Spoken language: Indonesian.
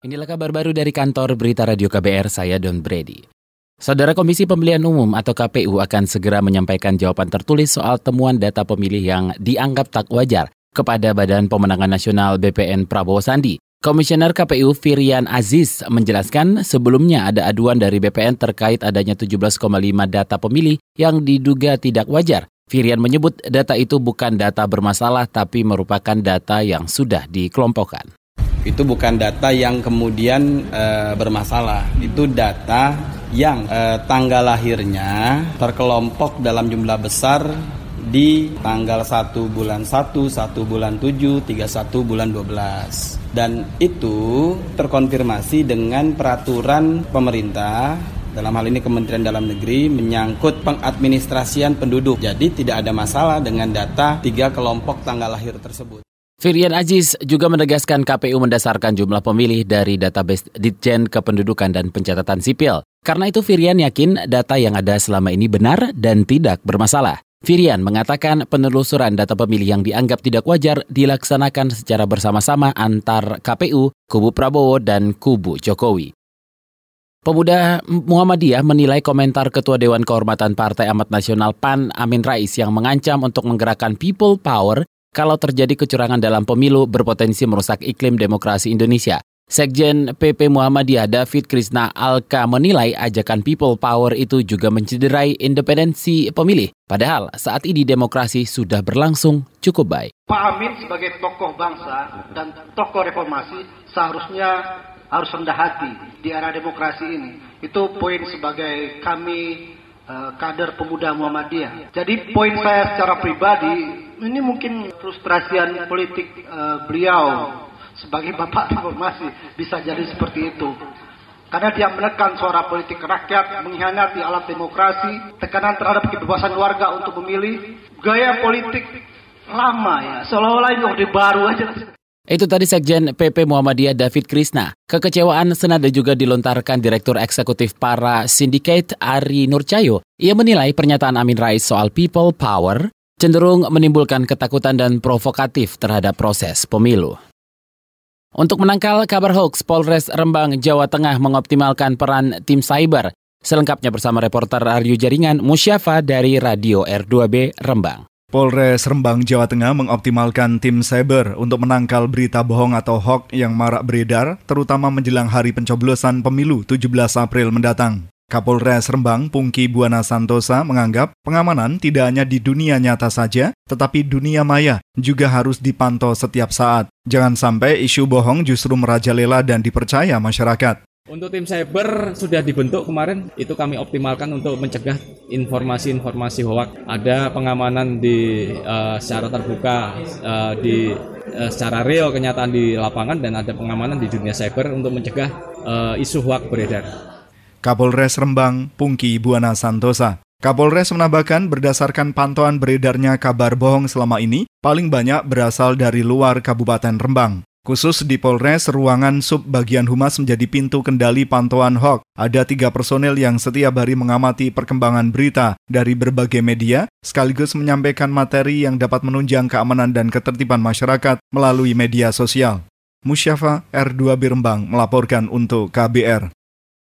Inilah kabar baru dari kantor Berita Radio KBR, saya Don Brady. Saudara Komisi Pemilihan Umum atau KPU akan segera menyampaikan jawaban tertulis soal temuan data pemilih yang dianggap tak wajar kepada Badan Pemenangan Nasional BPN Prabowo Sandi. Komisioner KPU Firian Aziz menjelaskan sebelumnya ada aduan dari BPN terkait adanya 17,5 data pemilih yang diduga tidak wajar. Firian menyebut data itu bukan data bermasalah tapi merupakan data yang sudah dikelompokkan itu bukan data yang kemudian e, bermasalah. Itu data yang e, tanggal lahirnya terkelompok dalam jumlah besar di tanggal 1 bulan 1, 1 bulan 7, 31 bulan 12. Dan itu terkonfirmasi dengan peraturan pemerintah dalam hal ini Kementerian Dalam Negeri menyangkut pengadministrasian penduduk. Jadi tidak ada masalah dengan data tiga kelompok tanggal lahir tersebut. Firian Aziz juga menegaskan KPU mendasarkan jumlah pemilih dari database Ditjen Kependudukan dan Pencatatan Sipil. Karena itu Firian yakin data yang ada selama ini benar dan tidak bermasalah. Firian mengatakan penelusuran data pemilih yang dianggap tidak wajar dilaksanakan secara bersama-sama antar KPU, kubu Prabowo, dan kubu Jokowi. Pemuda Muhammadiyah menilai komentar Ketua Dewan Kehormatan Partai Amat Nasional PAN Amin Rais yang mengancam untuk menggerakkan people power kalau terjadi kecurangan dalam pemilu berpotensi merusak iklim demokrasi Indonesia. Sekjen PP Muhammadiyah David Krisna Alka menilai ajakan people power itu juga mencederai independensi pemilih. Padahal saat ini demokrasi sudah berlangsung cukup baik. Pak Amin sebagai tokoh bangsa dan tokoh reformasi seharusnya harus rendah hati di era demokrasi ini. Itu poin sebagai kami uh, kader pemuda Muhammadiyah. Jadi poin saya secara pribadi ini mungkin frustrasian politik uh, beliau sebagai bapak reformasi bisa jadi seperti itu. Karena dia menekan suara politik rakyat, mengkhianati alat demokrasi, tekanan terhadap kebebasan warga untuk memilih, gaya politik lama ya, seolah-olah ini orde baru aja. Itu tadi Sekjen PP Muhammadiyah David Krisna. Kekecewaan senada juga dilontarkan Direktur Eksekutif para Syndicate Ari Nurcayo. Ia menilai pernyataan Amin Rais soal people power cenderung menimbulkan ketakutan dan provokatif terhadap proses pemilu. Untuk menangkal kabar hoax, Polres Rembang, Jawa Tengah mengoptimalkan peran tim cyber. Selengkapnya bersama reporter Aryu Jaringan Musyafa dari Radio R2B Rembang. Polres Rembang, Jawa Tengah mengoptimalkan tim cyber untuk menangkal berita bohong atau hoax yang marak beredar, terutama menjelang hari pencoblosan pemilu 17 April mendatang. Kapolres Rembang Pungki Buana Santosa menganggap pengamanan tidak hanya di dunia nyata saja, tetapi dunia maya juga harus dipantau setiap saat. Jangan sampai isu bohong justru merajalela dan dipercaya masyarakat. Untuk tim cyber sudah dibentuk kemarin, itu kami optimalkan untuk mencegah informasi-informasi hoax. Ada pengamanan di uh, secara terbuka uh, di uh, secara real kenyataan di lapangan dan ada pengamanan di dunia cyber untuk mencegah uh, isu hoax beredar. Kapolres Rembang, Pungki Buana Santosa. Kapolres menambahkan berdasarkan pantauan beredarnya kabar bohong selama ini, paling banyak berasal dari luar Kabupaten Rembang. Khusus di Polres, ruangan sub bagian humas menjadi pintu kendali pantauan hoax. Ada tiga personel yang setiap hari mengamati perkembangan berita dari berbagai media, sekaligus menyampaikan materi yang dapat menunjang keamanan dan ketertiban masyarakat melalui media sosial. Musyafa R2 Birembang melaporkan untuk KBR.